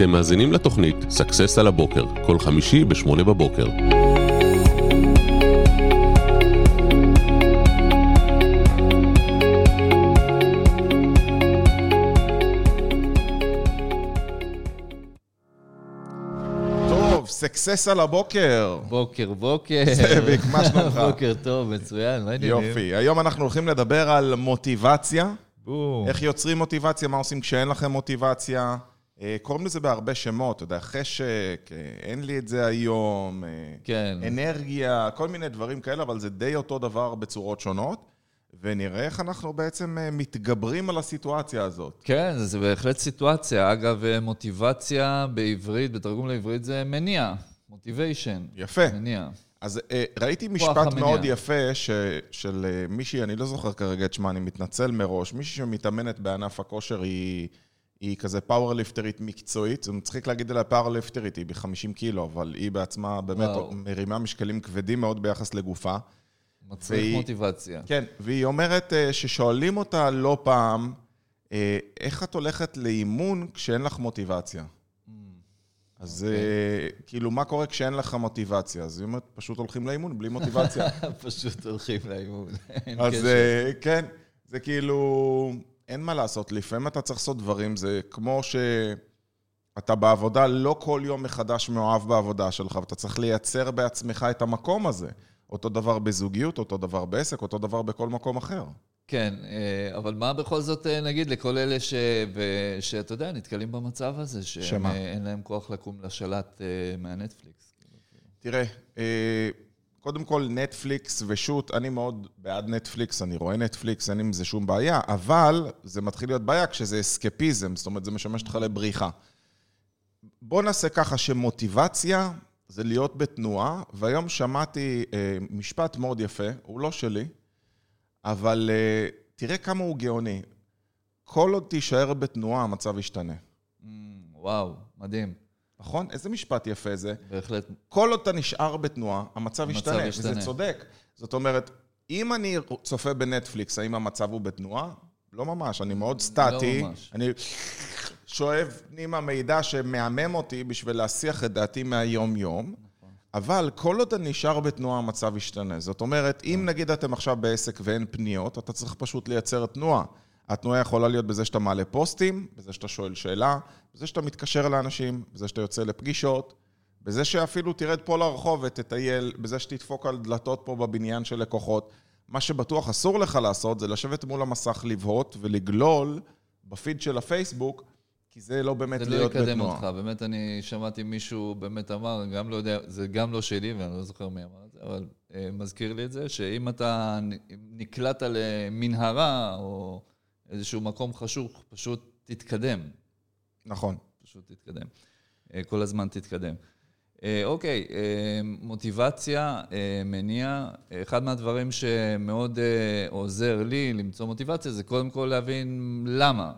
אתם מאזינים לתוכנית Success על הבוקר, כל חמישי ב-8 בבוקר. טוב, סקסס על הבוקר. בוקר, בוקר. זאביק, מה שלומך? בוקר טוב, מצוין, מה העניינים? יופי. היום אנחנו הולכים לדבר על מוטיבציה. בום. איך יוצרים מוטיבציה, מה עושים כשאין לכם מוטיבציה. אה, קוראים לזה בהרבה שמות, אתה יודע, חשק, אה, אין לי את זה היום, אה, כן. אנרגיה, כל מיני דברים כאלה, אבל זה די אותו דבר בצורות שונות. ונראה איך אנחנו בעצם מתגברים על הסיטואציה הזאת. כן, זה בהחלט סיטואציה. אגב, מוטיבציה בעברית, בתרגום לעברית זה מניע. מוטיביישן. יפה. מניע. אז ראיתי משפט. מאוד יפה ש, של מישהי, אני לא זוכר כרגע את שמה, אני מתנצל מראש, מישהי שמתאמנת בענף הכושר היא, היא כזה פאוורליפטרית מקצועית, זה מצחיק להגיד עליה פאוורליפטרית, היא ב-50 קילו, אבל היא בעצמה באמת וואו. מרימה משקלים כבדים מאוד ביחס לגופה. מצריך והיא- מוטיבציה. כן, והיא אומרת אה, ששואלים אותה לא פעם, אה, איך את הולכת לאימון כשאין לך מוטיבציה? אז אה, כאילו, מה קורה כשאין לך מוטיבציה? אז היא אומרת, פשוט הולכים לאימון בלי מוטיבציה. פשוט הולכים לאימון. אז כן, זה כאילו, אין מה לעשות, לפעמים אתה צריך לעשות דברים, זה כמו שאתה בעבודה, לא כל יום מחדש מאוהב בעבודה שלך, ואתה צריך לייצר בעצמך את המקום הזה. אותו דבר בזוגיות, אותו דבר בעסק, אותו דבר בכל מקום אחר. כן, אה, אבל מה בכל זאת אה, נגיד לכל אלה ש... שאתה יודע, נתקלים במצב הזה? שאין להם כוח לקום לשלט אה, מהנטפליקס. תראה, אה, קודם כל נטפליקס ושות, אני מאוד בעד נטפליקס, אני רואה נטפליקס, אין עם זה שום בעיה, אבל זה מתחיל להיות בעיה כשזה אסקפיזם, זאת אומרת, זה משמש אותך לבריחה. בוא נעשה ככה שמוטיבציה זה להיות בתנועה, והיום שמעתי אה, משפט מאוד יפה, הוא לא שלי, אבל אה, תראה כמה הוא גאוני. כל עוד תישאר בתנועה, המצב ישתנה. Mm, וואו, מדהים. נכון? איזה משפט יפה זה. בהחלט. כל עוד אתה נשאר בתנועה, המצב ישתנה. וזה צודק. זאת אומרת, אם אני צופה בנטפליקס, האם המצב הוא בתנועה? לא ממש, אני מאוד סטטי. ממש. אני שואב פנימה מידע שמהמם אותי בשביל להסיח את דעתי מהיום-יום, אבל כל עוד אני נשאר בתנועה, המצב ישתנה. זאת אומרת, אם נגיד אתם עכשיו בעסק ואין פניות, אתה צריך פשוט לייצר תנועה. התנועה יכולה להיות בזה שאתה מעלה פוסטים, בזה שאתה שואל שאלה, בזה שאתה מתקשר לאנשים, בזה שאתה יוצא לפגישות, בזה שאפילו תרד פה לרחוב ותטייל, בזה שתדפוק על דלתות פה בבניין של לקוחות. מה שבטוח אסור לך לעשות זה לשבת מול המסך לבהות ולגלול בפיד של הפייסבוק, כי זה לא באמת זה לא להיות יקדם בתנועה. אותך. באמת, אני שמעתי מישהו באמת אמר, גם לא יודע, זה גם לא שלי, ואני לא זוכר מי אמר את זה, אבל אה, מזכיר לי את זה, שאם אתה נקלעת למנהרה או איזשהו מקום חשוך, פשוט תתקדם. נכון. פשוט תתקדם. אה, כל הזמן תתקדם. אה, אוקיי, אה, מוטיבציה, מניע. אחד מהדברים שמאוד עוזר לי למצוא מוטיבציה זה קודם כל להבין למה.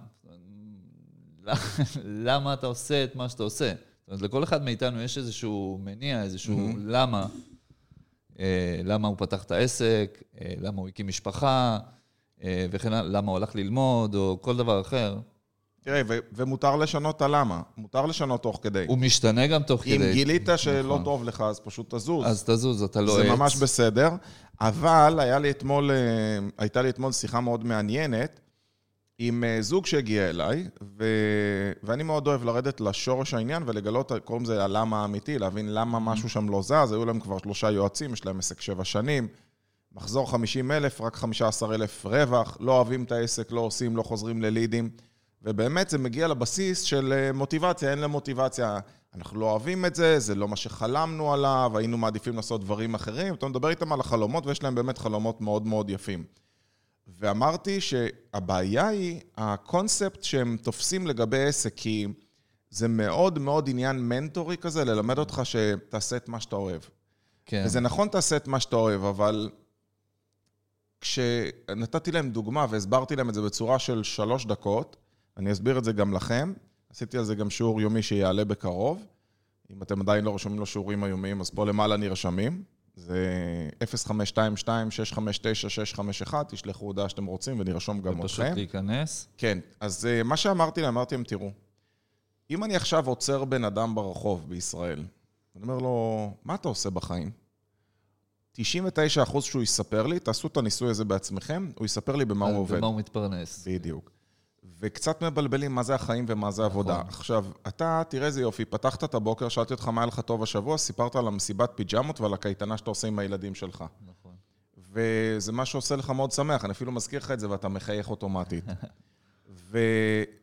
למה אתה עושה את מה שאתה עושה. זאת אומרת, לכל אחד מאיתנו יש איזשהו מניע, איזשהו למה. למה הוא פתח את העסק, למה הוא הקים משפחה, וכן הלאה, למה הוא הלך ללמוד, או כל דבר אחר. תראה, ו- ומותר לשנות את הלמה. מותר לשנות תוך כדי. הוא משתנה גם תוך אם כדי. גילית שלא נכון. טוב לך, אז פשוט תזוז. אז תזוז, אתה לא זה עץ. ממש בסדר. אבל היה לי אתמול, אה, הייתה לי אתמול שיחה מאוד מעניינת עם אה, זוג שהגיע אליי, ו... ואני מאוד אוהב לרדת לשורש העניין ולגלות, קוראים לזה הלמה האמיתי, להבין למה משהו שם לא זז. היו להם כבר שלושה יועצים, יש להם עסק שבע שנים, מחזור 50 אלף, רק 15 אלף רווח, לא אוהבים את העסק, לא עושים, לא חוזרים ללידים. ובאמת זה מגיע לבסיס של אה, מוטיבציה, אין להם מוטיבציה. אנחנו לא אוהבים את זה, זה לא מה שחלמנו עליו, היינו מעדיפים לעשות דברים אחרים. אתה מדבר איתם על החלומות, ויש להם באמת חלומות מאוד מאוד יפים. ואמרתי שהבעיה היא הקונספט שהם תופסים לגבי עסק, כי זה מאוד מאוד עניין מנטורי כזה, ללמד אותך שתעשה את מה שאתה אוהב. כן. וזה נכון תעשה את מה שאתה אוהב, אבל כשנתתי להם דוגמה והסברתי להם את זה בצורה של שלוש דקות, אני אסביר את זה גם לכם, עשיתי על זה גם שיעור יומי שיעלה בקרוב. אם אתם עדיין לא רשומים לשיעורים היומיים, אז פה למעלה נרשמים. זה 0522-659-651, תשלחו הודעה שאתם רוצים ונרשום גם אתכם. להיכנס. כן, אז אה, מה שאמרתי להם, אמרתי להם, תראו, אם אני עכשיו עוצר בן אדם ברחוב בישראל, אני אומר לו, מה אתה עושה בחיים? 99 אחוז שהוא יספר לי, תעשו את הניסוי הזה בעצמכם, הוא יספר לי במה הוא עובד. במה הוא מתפרנס. בדיוק. וקצת מבלבלים מה זה החיים ומה זה עבודה. נכון. עכשיו, אתה, תראה איזה יופי, פתחת את הבוקר, שאלתי אותך מה היה לך טוב השבוע, סיפרת על המסיבת פיג'מות ועל הקייטנה שאתה עושה עם הילדים שלך. נכון. וזה מה שעושה לך מאוד שמח, אני אפילו מזכיר לך את זה ואתה מחייך אוטומטית.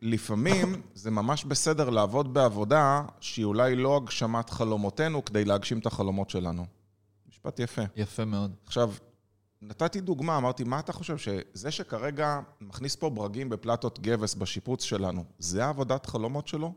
ולפעמים זה ממש בסדר לעבוד בעבודה שהיא אולי לא הגשמת חלומותינו כדי להגשים את החלומות שלנו. משפט יפה. יפה מאוד. עכשיו, נתתי דוגמה, אמרתי, מה אתה חושב, שזה שכרגע מכניס פה ברגים בפלטות גבס בשיפוץ שלנו, זה העבודת חלומות שלו?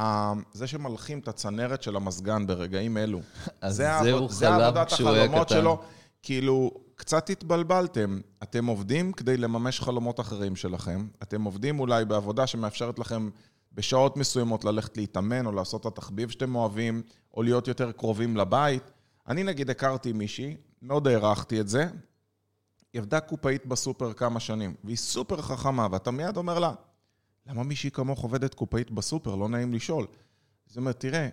ה- זה שמלחים את הצנרת של המזגן ברגעים אלו, אז זה זה הוא זה עבודת כשהוא היה החלומות קטן. שלו. כאילו, קצת התבלבלתם. אתם עובדים כדי לממש חלומות אחרים שלכם. אתם עובדים אולי בעבודה שמאפשרת לכם בשעות מסוימות ללכת להתאמן, או לעשות את התחביב שאתם אוהבים, או להיות יותר קרובים לבית. אני נגיד הכרתי מישהי, מאוד הערכתי את זה, היא עבדה קופאית בסופר כמה שנים, והיא סופר חכמה, ואתה מיד אומר לה, למה מישהי כמוך עובדת קופאית בסופר? לא נעים לשאול. זאת אומרת, תראה,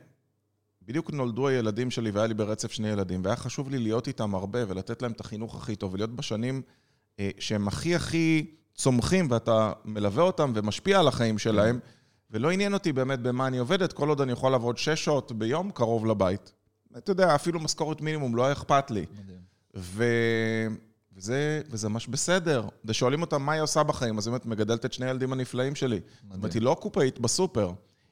בדיוק נולדו הילדים שלי והיה לי ברצף שני ילדים, והיה חשוב לי להיות איתם הרבה ולתת להם את החינוך הכי טוב, ולהיות בשנים אה, שהם הכי הכי צומחים, ואתה מלווה אותם ומשפיע על החיים שלהם, ולא עניין אותי באמת במה אני עובדת, כל עוד אני יכול לעבוד שש שעות ביום קרוב לבית. אתה יודע, אפילו משכורת מינימום, לא היה אכפת לי. ו... וזה, וזה ממש בסדר. ושואלים אותה מה היא עושה בחיים, אז היא אומרת, מגדלת את שני הילדים הנפלאים שלי. זאת אומרת, היא לא קופאית בסופר,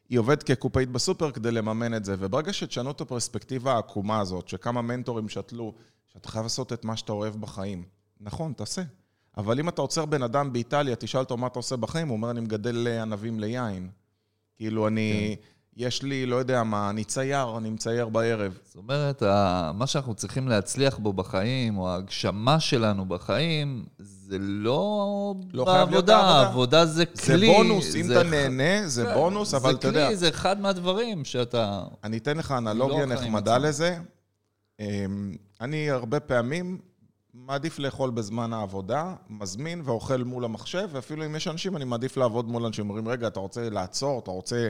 היא עובדת כקופאית בסופר כדי לממן את זה. וברגע שתשנו את הפרספקטיבה העקומה הזאת, שכמה מנטורים שתלו, שאתה חייב לעשות את מה שאתה אוהב בחיים. נכון, תעשה. אבל אם אתה עוצר בן אדם באיטליה, תשאל אותו מה אתה עושה בחיים, הוא אומר, אני מגדל ענבים ליין. כאילו, אני... יש לי, לא יודע מה, אני צייר, אני מצייר בערב. זאת אומרת, מה שאנחנו צריכים להצליח בו בחיים, או ההגשמה שלנו בחיים, זה לא, לא בעבודה. העבודה. העבודה זה זה כלי. בונוס, אם זה אתה ח- נהנה, זה כן, בונוס, אבל אתה יודע... זה כלי, זה אחד מהדברים שאתה... אני אתן לך אנלוגיה לא נחמדה. לזה. אמ, אני הרבה פעמים מעדיף לאכול בזמן העבודה, מזמין ואוכל מול המחשב, ואפילו אם יש אנשים, אני מעדיף לעבוד מול אנשים. אומרים, רגע, אתה רוצה לעצור, אתה רוצה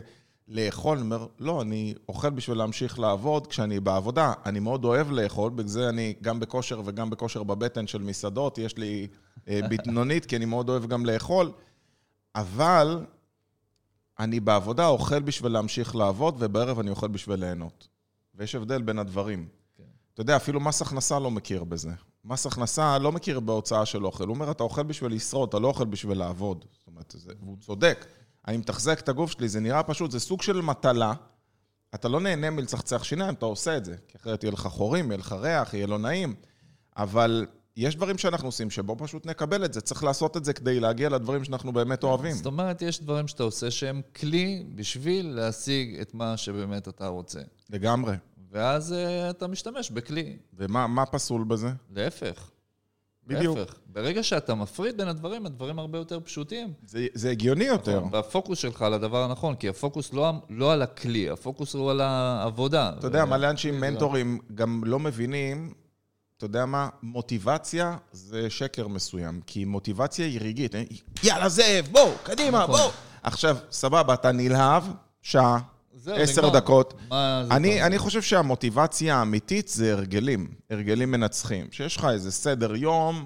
לאכול? אני אומר, לא, אני אוכל בשביל להמשיך לעבוד כשאני בעבודה. אני מאוד אוהב לאכול, בגלל זה אני גם בכושר וגם בכושר בבטן של מסעדות, יש לי אה, בטנונית, כי אני מאוד אוהב גם לאכול. אבל אני בעבודה אוכל בשביל להמשיך לעבוד, ובערב אני אוכל בשביל ליהנות. ויש הבדל בין הדברים. כן. אתה יודע, אפילו מס הכנסה לא מכיר בזה. מס הכנסה לא מכיר בהוצאה של אוכל. הוא אומר, אתה אוכל בשביל לשרוד, אתה לא אוכל בשביל לעבוד. זאת אומרת, זה, והוא צודק. אני מתחזק את הגוף שלי, זה נראה פשוט, זה סוג של מטלה. אתה לא נהנה מלצחצח שיניים, אתה עושה את זה. כי אחרת יהיה לך חורים, יהיה לך ריח, יהיה לא נעים. אבל יש דברים שאנחנו עושים שבו פשוט נקבל את זה. צריך לעשות את זה כדי להגיע לדברים שאנחנו באמת אוהבים. זאת אומרת, יש דברים שאתה עושה שהם כלי בשביל להשיג את מה שבאמת אתה רוצה. לגמרי. ואז uh, אתה משתמש בכלי. ומה מה פסול בזה? להפך. בדיוק. להפך. ברגע שאתה מפריד בין הדברים, הדברים הרבה יותר פשוטים. זה, זה הגיוני יותר. והפוקוס שלך על הדבר הנכון, כי הפוקוס לא, לא על הכלי, הפוקוס הוא על העבודה. אתה יודע, ו- מלא אנשים מנטורים גם לא מבינים, אתה יודע מה, מוטיבציה זה שקר מסוים, כי מוטיבציה היא רגעית. יאללה, זאב, בוא, קדימה, נכון. בוא. עכשיו, סבבה, אתה נלהב, שעה, עשר. דקות. מה זה אני, אני חושב שהמוטיבציה האמיתית זה הרגלים, הרגלים מנצחים. שיש לך איזה סדר יום,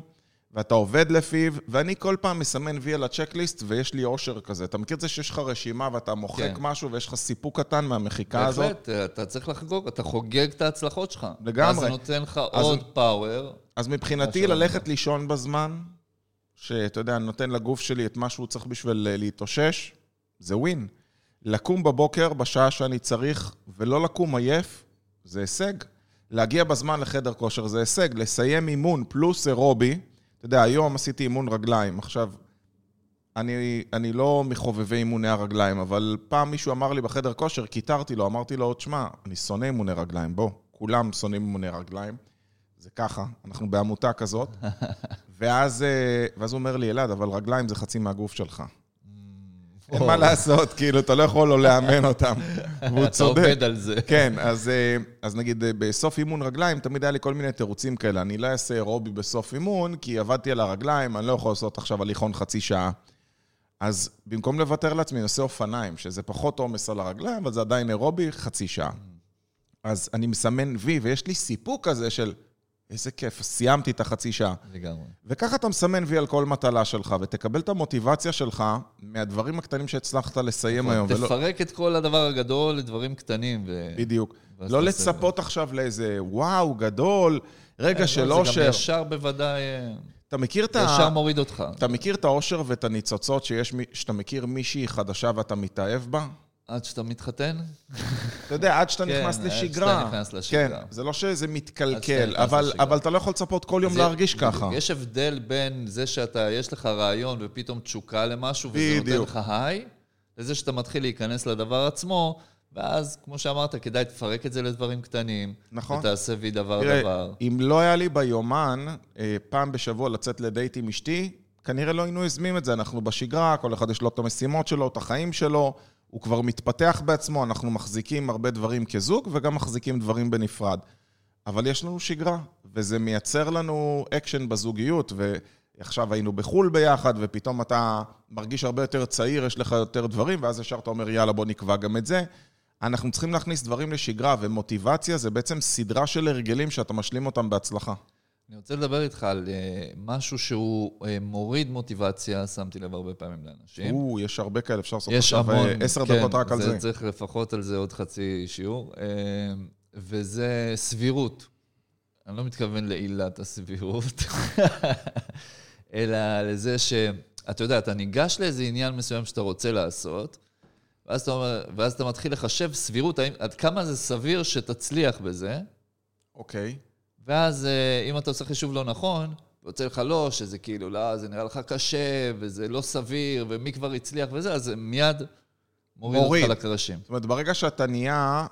ואתה עובד לפיו, ואני כל פעם מסמן וי על הצ'קליסט, ויש לי אושר כזה. אתה מכיר את זה שיש לך רשימה ואתה מוחק כן. משהו, ויש לך סיפוק קטן מהמחיקה הזאת? בהחלט, אתה צריך לחגוג, אתה חוגג את ההצלחות שלך. לגמרי. אז זה נותן לך אז- עוד פאוור. אז מבחינתי ללכת לישון בזמן, שאתה יודע, נותן לגוף שלי את מה שהוא צריך בשביל אה, להתאושש, זה ווין. לקום בבוקר בשעה שאני צריך, ולא לקום עייף, זה הישג. להגיע בזמן לחדר כושר זה הישג. לסיים אימון פלוס אירובי, אתה יודע, היום עשיתי אימון רגליים. עכשיו, אני, אני לא מחובבי אימוני הרגליים, אבל פעם מישהו אמר לי בחדר כושר, קיטרתי לו, אמרתי לו, תשמע, אני שונא אימוני רגליים, בוא, כולם שונאים אימוני רגליים. זה ככה, אנחנו בעמותה כזאת. ואז, אה, ואז הוא אומר לי, אלעד, אבל רגליים זה חצי מהגוף שלך. אין מה לעשות, כאילו, אתה לא יכול לא לאמן אותם. והוא אתה צודק. עובד על זה. כן, אז, אה, אז נגיד אה, בסוף אימון רגליים, תמיד היה לי כל מיני תירוצים כאלה. אני לא אעשה אירובי בסוף אימון, כי עבדתי על הרגליים, אני לא יכול לעשות עכשיו הליכון חצי שעה. אז במקום לוותר לעצמי, אני עושה אופניים, שזה פחות עומס על הרגליים, אבל זה עדיין אירובי, חצי שעה. אז אני מסמן וי, ויש לי סיפוק כזה של, איזה כיף, סיימתי את החצי שעה. לגמרי. וככה אתה מסמן וי על כל מטלה שלך, ותקבל את המוטיבציה שלך מהדברים הקטנים שהצלחת לסיים היום. ולא- תפרק את כל הדבר הגדול לדברים קטנים. ו- בדיוק. לא לצפות עכשיו לאיזה וואו, גדול, רגע של כן, זה אושר. גם ישר בוודאי, אה, אתה מכיר את ה... ישר מוריד אותך. אתה מכיר את האושר ואת הניצוצות שיש, שאתה מכיר מישהי חדשה ואתה מתאהב בה? עד שאתה מתחתן? אתה יודע, עד שאתה כן, נכנס עד לשגרה. שאתה נכנס לשגרה. כן, זה לא שזה עד מתקלקל, אבל, אתה לא יכול לצפות כל יום להרגיש ככה. יש הבדל בין זה שאתה, יש לך רעיון ופתאום תשוקה למשהו, וזה נותן. לך היי, לזה שאתה מתחיל להיכנס לדבר עצמו, ואז, כמו שאמרת, כדאי תפרק את זה לדברים קטנים. נכון. ותעשה וי דבר תראה, דבר. אם לא היה לי ביומן אה, פעם בשבוע לצאת לדייט עם אשתי, כנראה לא היינו יוזמים את זה. אנחנו בשגרה, כל אחד יש לו את המשימות שלו, את החיים שלו, הוא כבר מתפתח בעצמו, אנחנו מחזיקים הרבה דברים כזוג וגם מחזיקים דברים בנפרד. אבל יש לנו שגרה, וזה מייצר לנו אקשן בזוגיות, ועכשיו היינו בחו"ל ביחד, ופתאום אתה מרגיש הרבה יותר צעיר, יש לך יותר דברים, ואז ישר אתה אומר, יאללה, בוא נקבע גם את זה. אנחנו צריכים להכניס דברים לשגרה, ומוטיבציה זה בעצם סדרה של הרגלים שאתה משלים אותם בהצלחה. אני רוצה לדבר איתך על אה, משהו שהוא אה, מוריד מוטיבציה, שמתי לב הרבה פעמים לאנשים. או, יש הרבה כאלה, אפשר לעשות עכשיו אה, עשר כן, דקות רק על זה. צריך לפחות על זה עוד חצי שיעור. אה, וזה סבירות. אני לא מתכוון לעילת הסבירות, אלא לזה ש... אתה יודע, אתה ניגש לאיזה עניין מסוים שאתה רוצה לעשות, ואז אתה, אומר, ואז אתה מתחיל לחשב סבירות, האם, עד כמה זה סביר שתצליח בזה, אוקיי. ואז אה, אם אתה עושה חישוב לא נכון, יוצא לך לא, שזה כאילו, לא, זה נראה לך קשה, וזה לא סביר, ומי כבר הצליח וזה, אז זה מיד מוריד, מוריד. אותך לקרשים. זאת אומרת, ברגע שאתה נהיה...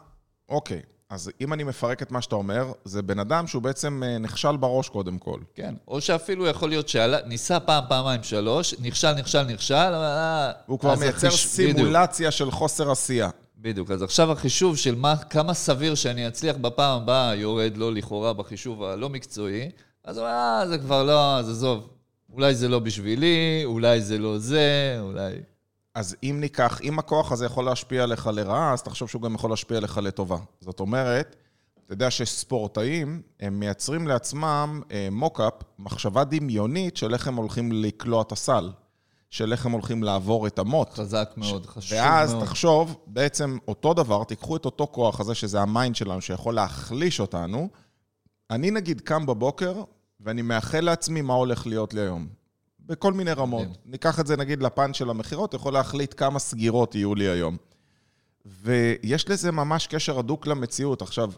אוקיי, אז אם אני מפרק את מה שאתה אומר, זה בן אדם שהוא בעצם אה, נכשל בראש קודם כל. כן. או שאפילו יכול להיות שניסה פעם, פעמיים, שלוש, נכשל, נכשל, נכשל, אבל... אה, הוא כבר מייצר בדיוק, סימולציה של חוסר עשייה. בדיוק. אז עכשיו החישוב של מה, כמה סביר שאני אצליח בפעם הבאה, יורד לו לכאורה בחישוב הלא מקצועי, אז הוא אומר, אה, זה כבר לא, אז עזוב. אולי זה לא בשבילי, אולי זה לא זה, אולי... אז אם ניקח, אם הכוח הזה יכול להשפיע עליך לרעה, אז תחשוב שהוא גם יכול להשפיע עליך לטובה. זאת אומרת, אתה יודע שספורטאים, הם מייצרים לעצמם אה, mock-up, מחשבה דמיונית של איך הם הולכים לקלוע את הסל, של איך הם הולכים לעבור את המוט. חזק מאוד, חשוב ואז מאוד. תחשוב, בעצם אותו דבר, תיקחו את אותו כוח הזה, שזה ה mind שלנו, שיכול להחליש אותנו. אני נגיד קם בבוקר, ואני מאחל לעצמי מה הולך להיות לי היום. בכל מיני רמות. מדהים. ניקח את זה נגיד לפן של המכירות, יכול להחליט כמה סגירות יהיו לי היום. ויש לזה ממש קשר הדוק למציאות. עכשיו,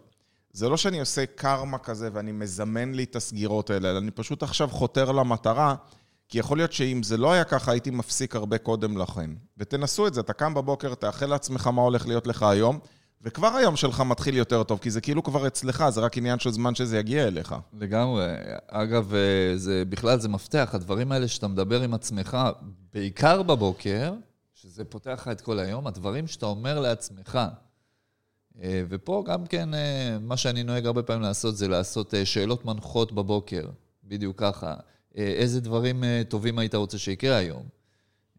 זה לא שאני עושה קרמה כזה ואני מזמן לי את הסגירות האלה, אלא אני פשוט עכשיו חותר למטרה, כי יכול להיות שאם זה לא היה ככה, הייתי מפסיק הרבה קודם לכן. ותנסו את זה, אתה קם בבוקר, תאחל לעצמך מה הולך להיות לך היום, וכבר היום שלך מתחיל יותר טוב, כי זה כאילו כבר אצלך, זה רק עניין של זמן שזה יגיע אליך. לגמרי. אגב, אה, זה, בכלל זה מפתח, הדברים האלה שאתה מדבר עם עצמך, בעיקר בבוקר, שזה פותח לך את כל היום, הדברים שאתה אומר לעצמך. אה, ופה גם כן, אה, מה שאני נוהג הרבה פעמים לעשות, זה לעשות שאלות מנחות בבוקר, בדיוק ככה. אה, איזה דברים אה, טובים היית רוצה שיקרה היום?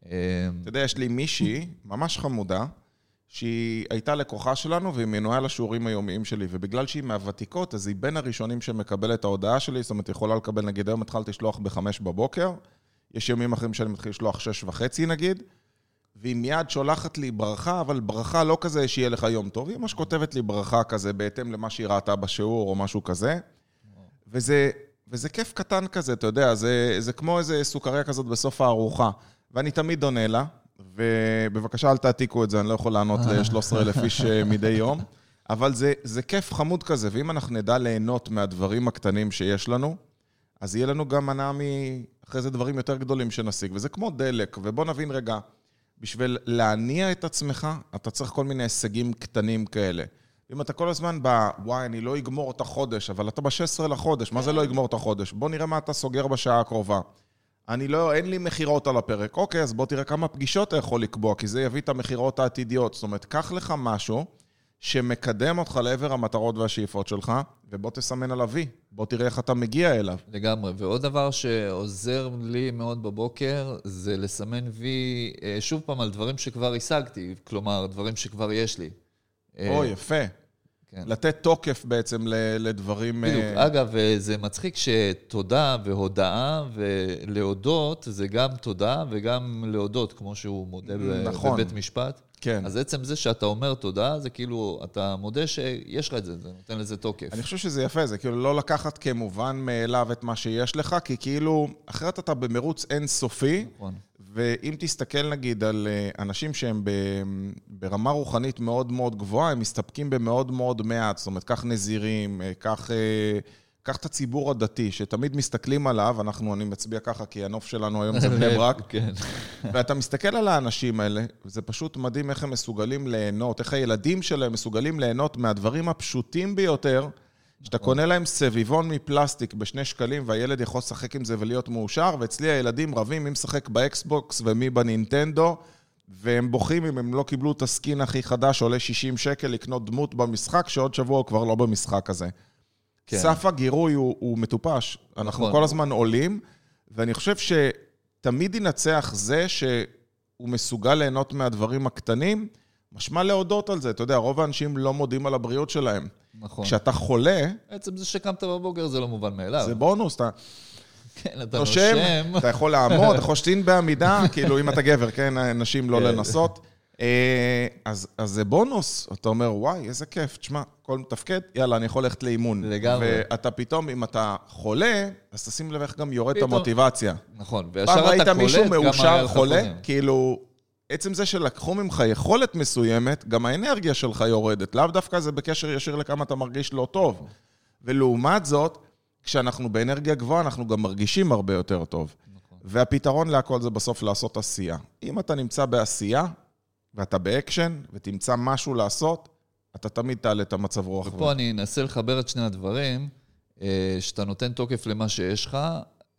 אה, אתה יודע, יש לי מישהי, ממש חמודה, שהיא הייתה לקוחה שלנו והיא מנויה לשיעורים היומיים שלי, ובגלל שהיא מהוותיקות, אז היא בין הראשונים שמקבל את ההודעה שלי, זאת אומרת, היא יכולה לקבל, נגיד, היום התחלתי לשלוח בחמש בבוקר, יש ימים אחרים שאני מתחיל לשלוח שש וחצי נגיד, והיא מיד שולחת לי ברכה, אבל ברכה לא כזה שיהיה לך יום טוב, היא ממש כותבת לי ברכה כזה בהתאם למה שהיא ראתה בשיעור או משהו כזה. וזה, וזה כיף קטן כזה, אתה יודע, זה, זה כמו איזה סוכריה כזאת בסוף הארוחה. ואני תמיד עונה לה, ובבקשה אל תעתיקו את זה, אני לא יכול לענות ל-13,000 איש אה, מדי יום, אבל זה, זה כיף חמוד כזה, ואם אנחנו נדע ליהנות מהדברים הקטנים שיש לנו, אז יהיה לנו גם מנה מאחרי זה דברים יותר גדולים שנשיג, וזה כמו דלק, ובוא נבין רגע, בשביל להניע את עצמך, אתה צריך כל מיני הישגים קטנים כאלה. אם אתה כל הזמן ב... וואי, אני לא אגמור את החודש, אבל אתה ב-16 לחודש, מה זה לא אגמור את החודש? בוא נראה מה אתה סוגר בשעה הקרובה. אני לא, אין לי מכירות על הפרק. אוקיי, אז בוא תראה כמה פגישות אתה יכול לקבוע, כי זה יביא את המכירות העתידיות. זאת אומרת, קח לך משהו שמקדם אותך לעבר המטרות והשאיפות שלך, ובוא תסמן עליו וי. בוא תראה איך אתה מגיע אליו. לגמרי. ועוד דבר שעוזר לי מאוד בבוקר, זה לסמן וי, אה, שוב פעם, על דברים שכבר השגתי, כלומר, דברים שכבר יש לי. או, יפה. כן. לתת תוקף בעצם לדברים... בדיוק. אה, אגב, אה, זה מצחיק שתודה והודאה ולהודות זה גם תודה וגם להודות, כמו שהוא מודה נכון. בבית משפט. כן. אז עצם זה שאתה אומר תודה, זה כאילו, אתה מודה שיש לך את זה, זה נותן לזה תוקף. אני חושב שזה יפה, זה כאילו לא לקחת כמובן מאליו את מה שיש לך, כי כאילו, אחרת אתה במרוץ אינסופי, נכון. ואם תסתכל נגיד על אה, אנשים שהם ברמה רוחנית מאוד מאוד גבוהה, הם מסתפקים במאוד מאוד מעט. זאת אומרת, קח נזירים, אה, קח, אה, קח את הציבור הדתי, שתמיד מסתכלים עליו, אנחנו, אני מצביע ככה, כי הנוף שלנו היום זה בני ברק, כן. ואתה מסתכל על האנשים האלה, וזה פשוט מדהים איך הם מסוגלים ליהנות, איך הילדים שלהם מסוגלים ליהנות מהדברים הפשוטים ביותר, שאתה קונה להם סביבון מפלסטיק בשני שקלים, והילד יכול לשחק עם זה ולהיות מאושר, ואצלי הילדים רבים מי משחק ב Xbox ומי בנינטנדו, והם בוכים אם הם לא קיבלו את ה skin הכי חדש, שעולה 60 שקל לקנות דמות במשחק, שעוד שבוע הוא כבר לא במשחק הזה. כן. סף הגירוי הוא, הוא מטופש. אנחנו נכון. כל הזמן עולים, ואני חושב שתמיד ינצח זה שהוא מסוגל ליהנות מהדברים הקטנים, משמע להודות על זה. אתה יודע, רוב האנשים לא מודים על הבריאות שלהם. נכון. כשאתה חולה, עצם זה שקמת בבוקר זה לא מובן מאליו. זה בונוס, אתה כן, אתה נושם, נושם. אתה יכול לעמוד, אתה יכול שתין בעמידה, כאילו, אם אתה גבר, כן, נשים לא כן. לנסות. אה, אז, אז זה בונוס, אתה אומר, וואי, איזה כיף, תשמע, הכל מתפקד, יאללה, אני יכול ללכת לאימון. לגמרי. ואתה פתאום, אם אתה חולה, אז תשים לב איך גם יורד את פתאום- המוטיבציה. נכון, וישר פעם אתה ראית קולט מישהו כמה מאושר היה לך חולה, קודם. כאילו, עצם זה שלקחו ממך יכולת מסוימת, גם האנרגיה שלך יורדת. לאו דווקא זה בקשר ישיר לכמה אתה מרגיש לא טוב. ולעומת זאת, כשאנחנו באנרגיה גבוהה, אנחנו גם מרגישים הרבה יותר טוב. נכון. והפתרון להכל זה בסוף לעשות עשייה. אם אתה נמצא בעשייה, ואתה באקשן, ותמצא משהו לעשות, אתה תמיד תעלה את המצב רוח. ופה אני אנסה לחבר את שני הדברים, אה, שאתה נותן תוקף למה שיש לך,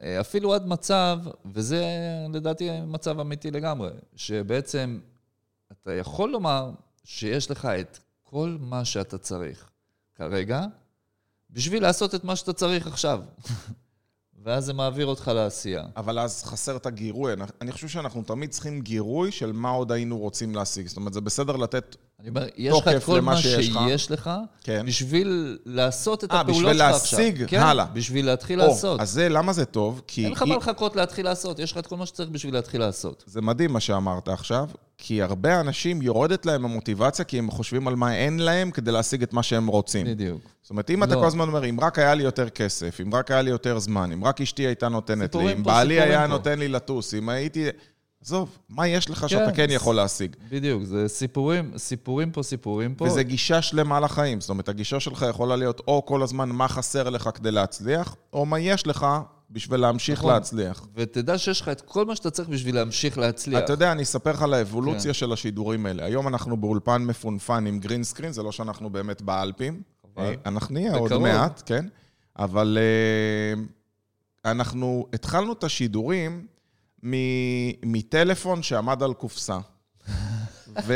אפילו עד מצב, וזה לדעתי מצב אמיתי לגמרי, שבעצם אתה יכול לומר שיש לך את כל מה שאתה צריך כרגע, בשביל לעשות את מה שאתה צריך עכשיו. ואז זה מעביר אותך לעשייה. אבל אז חסר את הגירוי. אני- אני חושב שאנחנו תמיד צריכים גירוי של מה עוד היינו רוצים להשיג. זאת אומרת, זה בסדר לתת... אני אומר, יש לך את כל מה שיש לך. שיש לך, כן. בשביל לעשות את אה, הפעולות בשביל שלך עכשיו. להשיג כן, הלאה. בשביל להתחיל או, לעשות. אז זה, למה זה טוב? כי... אין לך מה לחכות להתחיל לעשות, יש לך את כל מה שצריך בשביל להתחיל לעשות. זה מדהים מה שאמרת עכשיו, כי הרבה אנשים יורדת להם המוטיבציה, כי הם חושבים על מה אין להם כדי להשיג את מה שהם רוצים. בדיוק. זאת אומרת, אם אתה לא. כל הזמן אומר, אם רק היה לי יותר כסף, אם רק היה לי יותר זמן, אם רק אשתי הייתה נותנת לי, אם בעלי היה פה. נותן לי לטוס, אם הייתי... עזוב, מה יש לך שאתה כן. כן יכול להשיג? בדיוק, זה סיפורים, סיפורים פה, סיפורים פה. וזה גישה שלמה לחיים. זאת אומרת, הגישה שלך יכולה להיות או כל הזמן מה חסר לך כדי להצליח, או מה יש לך בשביל להמשיך נכון. להצליח. ותדע שיש לך את כל מה שאתה צריך בשביל להמשיך להצליח. אתה יודע, אני אספר לך על האבולוציה כן. של השידורים האלה. היום אנחנו באולפן מפונפן עם גרין סקרין, זה לא שאנחנו באמת באלפים. חבל. אה, אנחנו נהיה עוד. מעט, כן. אבל אה, אנחנו התחלנו את השידורים מטלפון שעמד על קופסה. ו...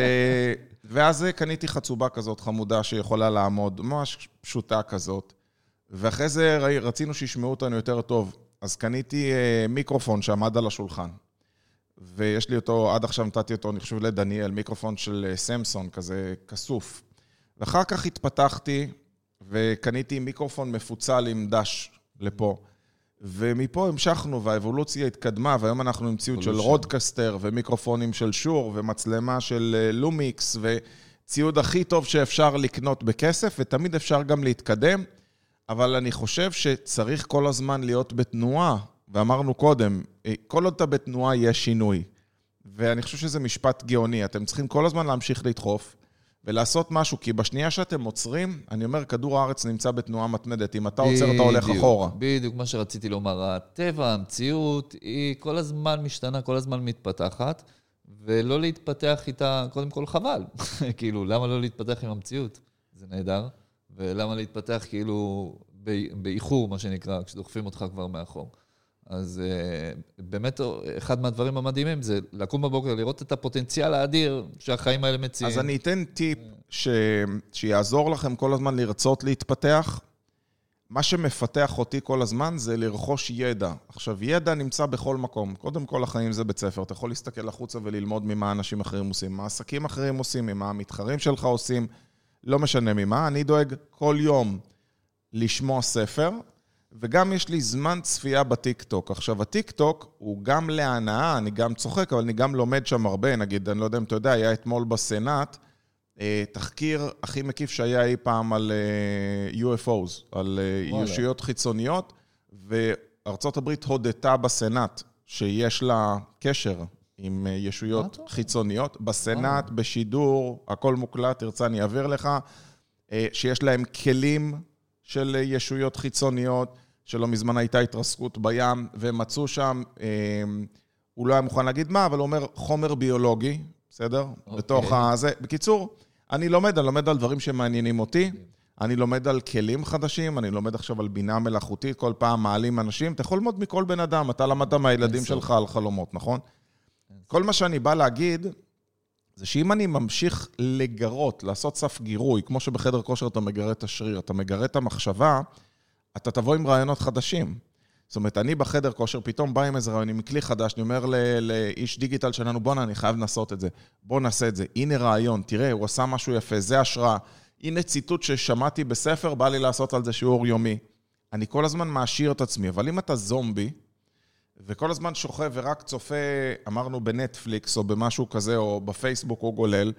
ואז קניתי חצובה כזאת חמודה שיכולה לעמוד, ממש פשוטה כזאת. ואחרי זה רצינו שישמעו אותנו יותר טוב. אז קניתי אה, מיקרופון שעמד על השולחן. ויש לי אותו, עד עכשיו נתתי אותו, אני חושב, לדניאל, מיקרופון של אה, Samson, כזה כסוף. ואחר כך התפתחתי וקניתי מיקרופון מפוצל עם דש לפה. ומפה המשכנו, והאבולוציה התקדמה, והיום אנחנו עם ציוד של. Rodecaster, ומיקרופונים של Shure, ומצלמה של אה, Lumix, וציוד הכי טוב שאפשר לקנות בכסף, ותמיד אפשר גם להתקדם. אבל אני חושב שצריך כל הזמן להיות בתנועה, ואמרנו קודם, אה, כל עוד אתה בתנועה יש שינוי. ואני חושב שזה משפט גאוני, אתם צריכים כל הזמן להמשיך לדחוף ולעשות משהו, כי בשנייה שאתם עוצרים, אני אומר, כדור הארץ נמצא בתנועה מתמדת. אם אתה עוצר, אתה הולך אחורה. בדיוק מה שרציתי לומר. הטבע, המציאות, היא כל הזמן משתנה, כל הזמן מתפתחת, ולא להתפתח איתה, קודם כל חבל. כאילו, למה לא להתפתח עם המציאות? זה נהדר. ולמה להתפתח כאילו באיחור, מה שנקרא, כשדוחפים אותך כבר מאחור. אז uh, באמת, אחד מהדברים המדהימים זה לקום בבוקר, לראות את הפוטנציאל האדיר שהחיים האלה מציעים. אז אני אתן טיפ ש... שיעזור לכם כל הזמן לרצות להתפתח. מה שמפתח אותי כל הזמן זה לרכוש ידע. עכשיו, ידע נמצא בכל מקום. קודם כל, החיים זה בית ספר. אתה יכול להסתכל החוצה וללמוד ממה אנשים אחרים עושים, מה עסקים אחרים עושים, ממה המתחרים שלך עושים, לא משנה ממה. אני דואג כל יום לשמוע ספר, וגם יש לי זמן צפייה בטיקטוק. עכשיו, הטיקטוק הוא גם להנאה, אני גם צוחק, אבל אני גם לומד שם הרבה. נגיד, אני לא יודע אם אתה יודע, היה אתמול בסנאט, אה, תחקיר הכי מקיף שהיה אי פעם על אה, UFOs, על אה, וואלה. ישויות חיצוניות, וארצות הברית הודתה בסנאט שיש לה קשר עם ישויות? חיצוניות. בסנאט, בשידור, הכל מוקלט, תרצה אני אעביר לך, שיש להם כלים של ישויות חיצוניות, שלא מזמן הייתה התרסקות בים, והם מצאו שם, אה, הוא לא היה מוכן להגיד מה, אבל הוא אומר חומר ביולוגי, בסדר? אוקיי. בתוך הזה. בקיצור, אני לומד, אני לומד על דברים שמעניינים אותי. אני לומד על כלים חדשים, אני לומד עכשיו על בינה מלאכותית, כל פעם מעלים אנשים. אתה יכול ללמוד מכל בן אדם, אתה למדת מהילדים סוף. שלך על חלומות, נכון? כל מה שאני בא להגיד, זה שאם אני ממשיך לגרות, לעשות סף גירוי, כמו שבחדר כושר אתה מגרה את השריר, אתה מגרה את המחשבה, אתה תבוא עם רעיונות חדשים. זאת אומרת, אני בחדר כושר, פתאום בא עם איזה רעיון, עם כלי חדש, אני אומר לאיש דיגיטל שלנו, בואנה, אני חייב לנסות את זה. בוא נעשה את זה. הנה רעיון, תראה, הוא עשה משהו יפה, זה השראה. הנה ציטוט ששמעתי בספר, בא לי לעשות על זה שיעור יומי. אני כל הזמן מעשיר את עצמי, אבל אם אתה זומבי, וכל הזמן שוכב ורק צופה, אמרנו בנטפליקס או במשהו כזה, או בפייסבוק או גולל,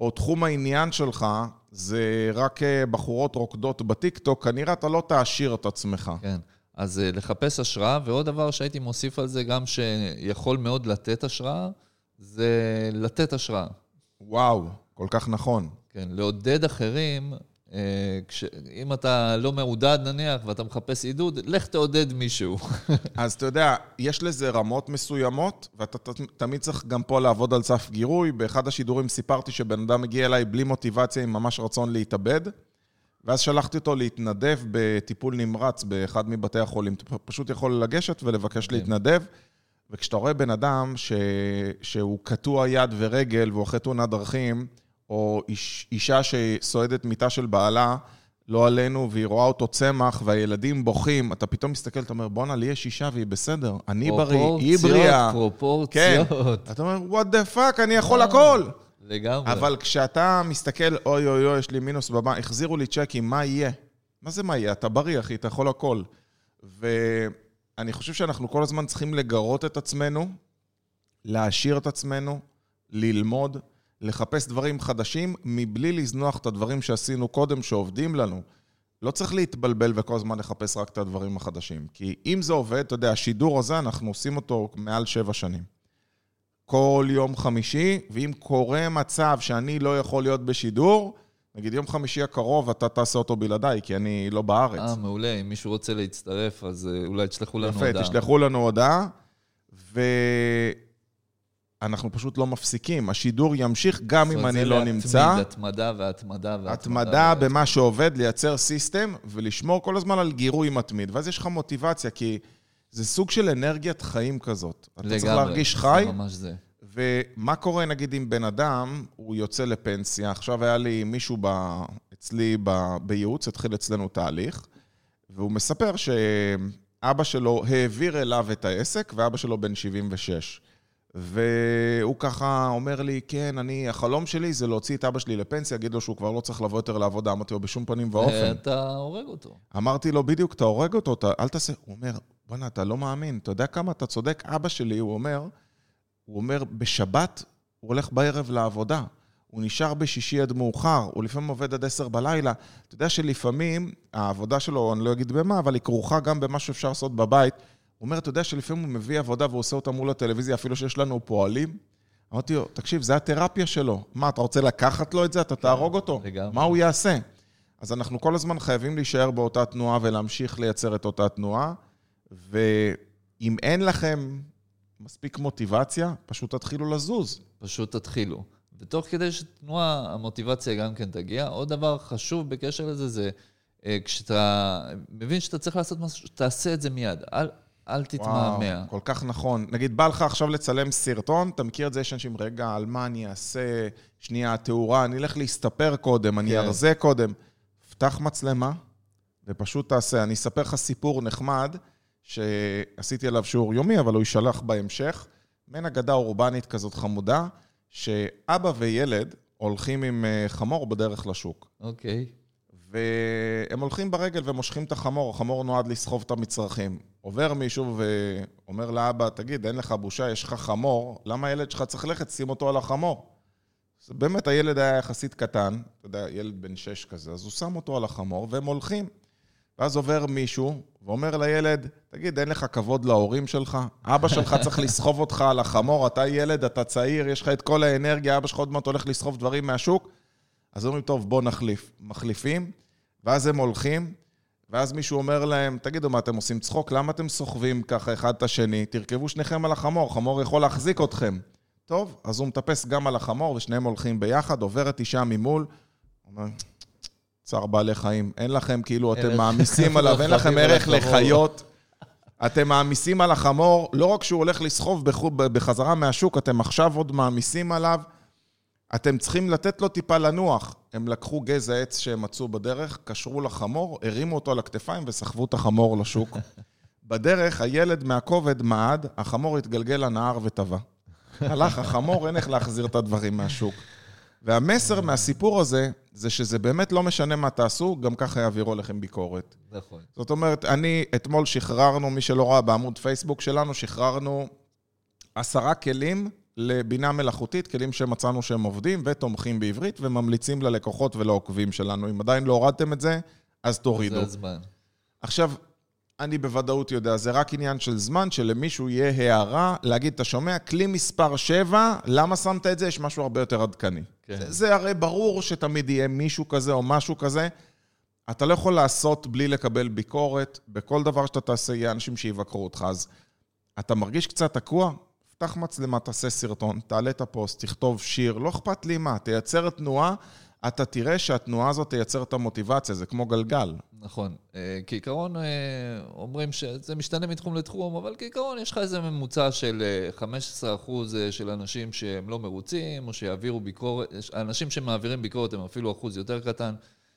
או תחום העניין שלך זה רק אה, בחורות רוקדות בטיקטוק, כנראה אתה לא תעשיר את עצמך. כן. אז אה, לחפש השראה, ועוד דבר שהייתי מוסיף על זה, גם שיכול מאוד לתת השראה, זה לתת השראה. וואו, כל כך נכון. כן, לעודד אחרים, כש, אם אתה לא מעודד נניח, ואתה מחפש עידוד, לך תעודד מישהו. אז אתה יודע, יש לזה רמות מסוימות, ואתה ת- תמיד צריך גם פה לעבוד על סף גירוי. באחד השידורים סיפרתי שבן אדם הגיע אליי בלי מוטיבציה, עם ממש רצון להתאבד, ואז שלחתי אותו להתנדב בטיפול נמרץ באחד מבתי החולים. אתה פשוט יכול לגשת ולבקש להתנדב, וכשאתה רואה בן אדם ש... שהוא קטוע יד ורגל והוא אחרי תאונת דרכים, או איש... אישה שסועדת מיטה של בעלה, לא עלינו, והיא רואה אותו צמח, והילדים בוכים, אתה פתאום מסתכל, אתה אומר, בואנה, לי יש אישה והיא בסדר, אני בריא, היא בריאה. כן. פרופורציות. אתה אומר, what the fuck, אני יכול הכל. לגמרי. אבל כשאתה מסתכל, אוי אוי אוי, יש לי מינוס בבנק, החזירו לי צ'קים, מה יהיה? מה זה מה יהיה? אתה בריא, אחי, אתה יכול הכל. ואני חושב שאנחנו כל הזמן צריכים לגרות את עצמנו, להעשיר את עצמנו, ללמוד, לחפש דברים חדשים, מבלי לזנוח את הדברים שעשינו קודם, שעובדים לנו. לא צריך להתבלבל וכל הזמן לחפש רק את הדברים החדשים. כי אם זה עובד, אתה יודע, השידור הזה, אנחנו עושים אותו מעל שבע שנים. כל יום חמישי, ואם קורה מצב שאני לא יכול להיות בשידור, נגיד יום חמישי הקרוב, אתה תעשה אותו בלעדיי, כי אני לא בארץ. אה, מעולה. אם מישהו רוצה להצטרף, אז אה, אולי תשלחו לנו יפה, הודעה. תשלחו לנו הודעה, ואנחנו פשוט לא מפסיקים. השידור ימשיך גם אם זאת אני אומרת, לא זה נמצא. להתמיד, התמדה והתמדה והתמדה. התמדה במה שעובד, לייצר סיסטם, ולשמור כל הזמן על גירוי מתמיד. ואז יש לך מוטיבציה, כי זה סוג של אנרגיית חיים כזאת. אתה צריך להרגיש חי, זה ממש זה. ומה קורה נגיד עם בן אדם, הוא יוצא לפנסיה, עכשיו היה לי מישהו ב, אצלי ב, בייעוץ, התחיל אצלנו תהליך, והוא מספר שאבא שלו העביר אליו את העסק, ואבא שלו בן 76. והוא ככה אומר לי, כן, אני, החלום שלי זה להוציא את אבא שלי לפנסיה, להגיד לו שהוא כבר לא צריך לבוא יותר לעבודה, אמרתי לו, בשום פנים ואופן. אתה הורג אותו. אמרתי לו, בדיוק, אתה הורג אותו, אתה, אל תעשה... הוא אומר, בואנה, אתה לא מאמין, אתה יודע כמה אתה צודק? אבא שלי, הוא אומר, הוא אומר, בשבת הוא הולך בערב לעבודה. הוא נשאר בשישי עד מאוחר, הוא לפעמים עובד עד עשר בלילה. אתה יודע שלפעמים העבודה שלו, אני לא אגיד במה, אבל היא כרוכה גם במה שאפשר לעשות בבית. הוא אומר, אתה יודע שלפעמים הוא מביא עבודה והוא עושה אותה מול הטלוויזיה, אפילו שיש לנו פועלים. אמרתי לו, תקשיב, זה התרפיה שלו. מה, אתה רוצה לקחת לו את זה? אתה תהרוג אותו. לגמרי. מה הוא יעשה? אז אנחנו כל הזמן חייבים להישאר באותה תנועה ולהמשיך לייצר את אותה תנועה, ואם אין לכם מספיק מוטיבציה, פשוט תתחילו לזוז. פשוט תתחילו. ותוך כדי שתנועה, המוטיבציה גם כן תגיע. עוד דבר חשוב בקשר לזה, זה אה, כשאתה מבין שאתה צריך לעשות משהו, תעשה את זה מיד. אל, אל תתמהמה. וואו, כל כך נכון. נגיד, בא לך עכשיו לצלם סרטון, אתה מכיר את זה, יש אנשים, רגע, על מה אני אעשה? שנייה, תאורה, אני אלך להסתפר קודם, אני כן. ארזה קודם. פתח מצלמה ופשוט תעשה. אני אספר לך סיפור נחמד, שעשיתי עליו שיעור יומי, אבל הוא יישלח בהמשך. מעין אגדה אורבנית כזאת חמודה, שאבא וילד הולכים עם אה, חמור בדרך לשוק. אוקיי. והם הולכים ברגל ומושכים את החמור, החמור נועד לסחוב את המצרכים. עובר מישהו ואומר לאבא, תגיד, אין לך בושה, יש לך חמור, למה הילד שלך צריך ללכת? שים אותו על החמור. אז באמת, הילד היה יחסית קטן, אתה יודע, ילד בן שש כזה, אז הוא שם אותו על החמור והם הולכים. ואז עובר מישהו ואומר לילד, תגיד, אין לך כבוד להורים שלך? אבא שלך צריך לסחוב אותך על החמור, אתה ילד, אתה צעיר, יש לך את כל האנרגיה, אבא שלך עוד מעט הולך לסחוב דברים מהשוק. אז אומרים, טוב, בוא נחליף. מחליפים, ואז הם הולכים, ואז מישהו אומר להם, תגידו, מה אתם עושים צחוק? למה אתם סוחבים ככה אחד את השני? תרכבו שניכם על החמור, חמור יכול להחזיק אתכם. טוב, אז הוא מטפס גם על החמור, ושניהם הולכים ביחד, עוברת אישה ממול, אומר, צער בעלי חיים, אין לכם, כאילו, אתם. מעמיסים עליו, אין לכם ערך. לחיות. אתם מעמיסים על החמור, לא רק שהוא הולך לסחוב בחזרה מהשוק, אתם עכשיו עוד מעמיסים עליו. אתם צריכים לתת לו טיפה לנוח. הם לקחו גזע עץ שהם מצאו בדרך, קשרו לחמור, הרימו אותו על הכתפיים וסחבו את החמור לשוק. בדרך, הילד מהכובד מעד, החמור התגלגל לנהר וטבע. הלך החמור, אין איך להחזיר את הדברים מהשוק. והמסר מהסיפור הזה, זה שזה באמת לא משנה מה תעשו, גם ככה יעבירו לכם ביקורת. נכון. זאת אומרת, אני, אתמול שחררנו, מי שלא ראה בעמוד פייסבוק שלנו, שחררנו עשרה כלים לבינה מלאכותית, כלים שמצאנו שהם עובדים ותומכים בעברית וממליצים ללקוחות ולעוקבים שלנו. אם עדיין לא הורדתם את זה, אז תורידו. זה הזמן. עכשיו, אני בוודאות יודע, זה רק עניין של זמן, שלמישהו יהיה הערה להגיד, אתה שומע, כלי מספר 7, למה שמת את זה? יש משהו הרבה יותר עדכני. כן. זה, זה הרי ברור שתמיד יהיה מישהו כזה או משהו כזה. אתה לא יכול לעשות בלי לקבל ביקורת. בכל דבר שאתה תעשה, יהיה אנשים שיבקרו אותך. אז אתה מרגיש קצת תקוע? פתח מצלמה, תעשה סרטון, תעלה את הפוסט, תכתוב שיר, לא אכפת לי מה, תייצר תנועה, אתה תראה שהתנועה הזאת תייצר את המוטיבציה, זה כמו גלגל. נכון. אה, כעיקרון, אה, אומרים שזה משתנה מתחום לתחום, אבל כעיקרון יש לך איזה ממוצע של אה, 15% של אנשים שהם לא מרוצים, או שיעבירו ביקורת, האנשים שמעבירים ביקורת הם אפילו אחוז יותר קטן.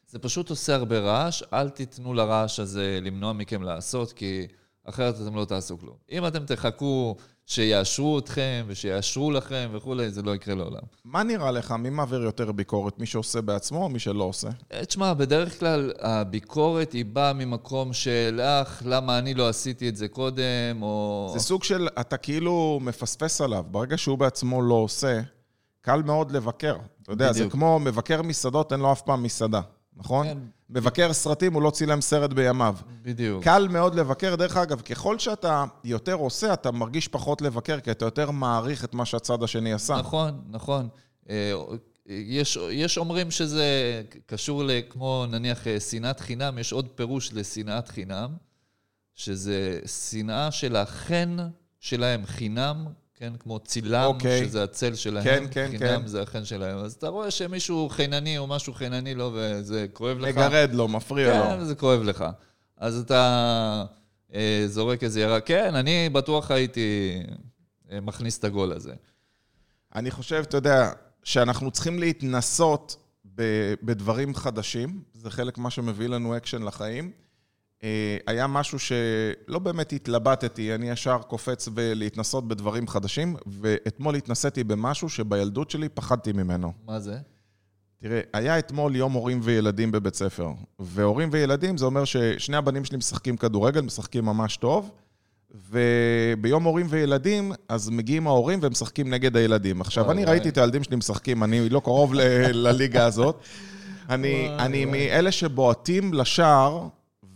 זה פשוט עושה הרבה רעש, אל תיתנו לרעש הזה למנוע מכם לעשות, כי אחרת אתם לא תעשו כלום. אם אתם תחכו שיאשרו אתכם ושיאשרו לכם וכולי, זה לא יקרה לעולם. מה נראה לך? מי מעביר יותר ביקורת? מי שעושה בעצמו או מי שלא עושה? אה, תשמע, בדרך כלל הביקורת היא באה ממקום של, אך, למה אני לא עשיתי את זה קודם, או... זה סוג של, אתה כאילו מפספס עליו. ברגע שהוא בעצמו לא עושה, קל מאוד לבקר. אתה יודע, זה בדיוק. כמו מבקר מסעדות, אין לו אף פעם מסעדה, נכון? כן. מבקר סרטים, הוא לא צילם סרט בימיו. בדיוק. קל מאוד לבקר. דרך אגב, ככל שאתה יותר עושה, אתה מרגיש פחות לבקר, כי אתה יותר מעריך את מה שהצד השני עשה. נכון, נכון. אה, יש, יש אומרים שזה קשור לכמו נניח אה, שנאת חינם, יש עוד פירוש לשנאת חינם, שזה שנאה של החן שלהם חינם, כן, כמו צילם, אוקיי. שזה הצל שלהם, כן, כן, חינם כן. זה החן שלהם. אז אתה רואה שמישהו חינני או משהו חינני לו וזה כואב לך. מגרד לו, מפריע לו. כן, זה כואב לך. אז אתה אה, זורק איזה ירה, כן, אני בטוח הייתי אה, מכניס את הגול הזה. אני חושב, אתה יודע, שאנחנו צריכים להתנסות ב- בדברים חדשים, זה חלק מה שמביא לנו אקשן לחיים. אה, היה משהו שלא באמת התלבטתי, אני ישר קופץ ולהתנסות בדברים חדשים, ואתמול התנסיתי במשהו שבילדות שלי פחדתי ממנו. מה זה? תראה, היה אתמול יום הורים וילדים בבית ספר, והורים וילדים זה אומר ששני הבנים שלי משחקים כדורגל, משחקים ממש טוב, וביום הורים וילדים, אז מגיעים ההורים והם משחקים נגד הילדים. עכשיו, אני. ראיתי את הילדים שלי משחקים, אני לא קרוב לליגה הזאת. אני, אני. מאלה שבועטים לשער,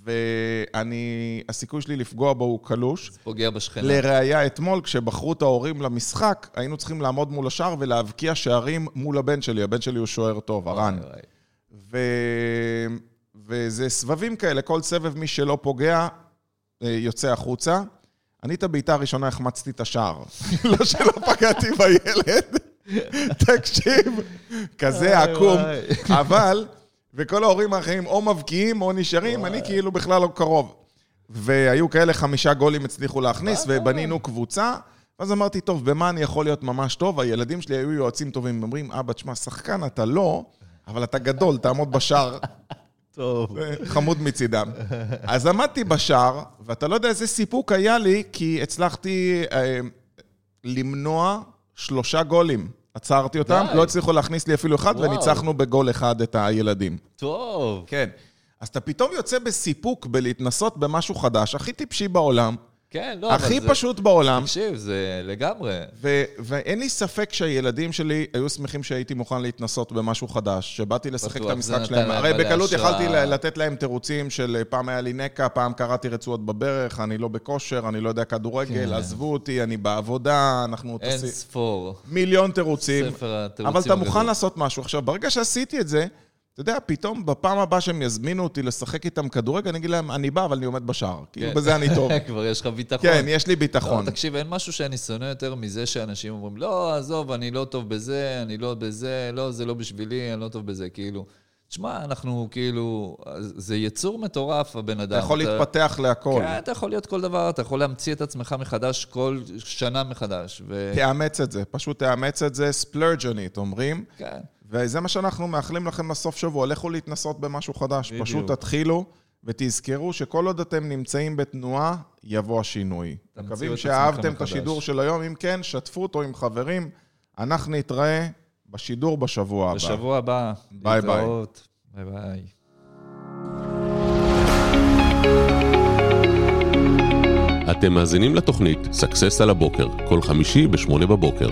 ואני, הסיכוי שלי לפגוע בו הוא קלוש. זה פוגע בשכנה. לראיה, אתמול, כשבחרו את ההורים למשחק, היינו צריכים לעמוד מול השער ולהבקיע שערים מול הבן שלי. הבן שלי הוא שוער טוב, וואי. ו... וזה סבבים כאלה, כל סבב מי שלא פוגע אה, יוצא החוצה. אני את הבעיטה הראשונה החמצתי את השער. לא שלא פגעתי בילד. תקשיב, כזה עקום. אבל, וכל ההורים האחרים או מבקיעים או נשארים, אני כאילו בכלל לא קרוב. והיו כאלה חמישה גולים הצליחו להכניס, וואי. ובנינו קבוצה. ואז אמרתי, טוב, במה אני יכול להיות ממש טוב? הילדים שלי היו יועצים טובים, אומרים, אבא, תשמע, שחקן אתה לא, אבל אתה גדול, תעמוד בשער. טוב. חמוד מצידם. אז עמדתי בשער, ואתה לא יודע איזה סיפוק היה לי, כי הצלחתי אה, למנוע שלושה גולים. עצרתי אותם, די. לא הצליחו להכניס לי אפילו אחד, וואו. וניצחנו בגול אחד את הילדים. טוב. כן. אז אתה פתאום יוצא בסיפוק בלהתנסות במשהו חדש, הכי טיפשי בעולם, כן, לא, הכי זה... פשוט בעולם, תקשיב, זה לגמרי. ו- ואין לי ספק שהילדים שלי היו שמחים שהייתי מוכן להתנסות במשהו חדש, שבאתי לשחק בטוח, את המשחק שלהם. להם הרי בקלות השראה. יכלתי לתת להם תירוצים של אה, פעם היה לי נקע, פעם קראתי רצועות בברך, אני לא בכושר, אני לא יודע כדורגל, כן. עזבו אותי, אני בעבודה, אנחנו... אין טסים- ספור. מיליון תירוצים. ספר התירוצים אבל אתה מוכן הגדול. לעשות משהו. עכשיו, ברגע שעשיתי את זה, אתה יודע, פתאום בפעם הבאה שהם יזמינו אותי לשחק איתם כדורגל, אני אגיד להם, אני בא, אבל אני עומד בשער. כאילו, כן. בזה אני טוב. כבר יש לך ביטחון. כן, יש לי ביטחון. לא, תקשיב, אין משהו שאני שונא יותר מזה שאנשים אומרים, לא, עזוב, אני לא טוב בזה, אני לא בזה, לא, זה לא בשבילי, אני לא טוב בזה, כאילו. תשמע, אנחנו כאילו, זה יצור מטורף, הבן אדם. אתה יכול להתפתח להכל. כן, אתה יכול להיות כל דבר, אתה יכול להמציא את עצמך מחדש כל שנה מחדש. ו... תאמץ את זה, פשוט תאמץ את זה, ספלרג' on it, אומרים. כן. וזה מה שאנחנו מאחלים לכם בסוף שבוע, לכו להתנסות במשהו חדש. בדיוק. פשוט תתחילו, ותזכרו שכל עוד אתם נמצאים בתנועה, יבוא השינוי. מקווים שאהבתם את השידור של היום, אם כן, שתפו אותו עם חברים. אנחנו נתראה בשידור בשבוע הבא. בשבוע הבא. ביי ביי. להתראות. ביי ביי. אתם מאזינים לתוכנית Success על הבוקר, כל חמישי ב-8 בבוקר.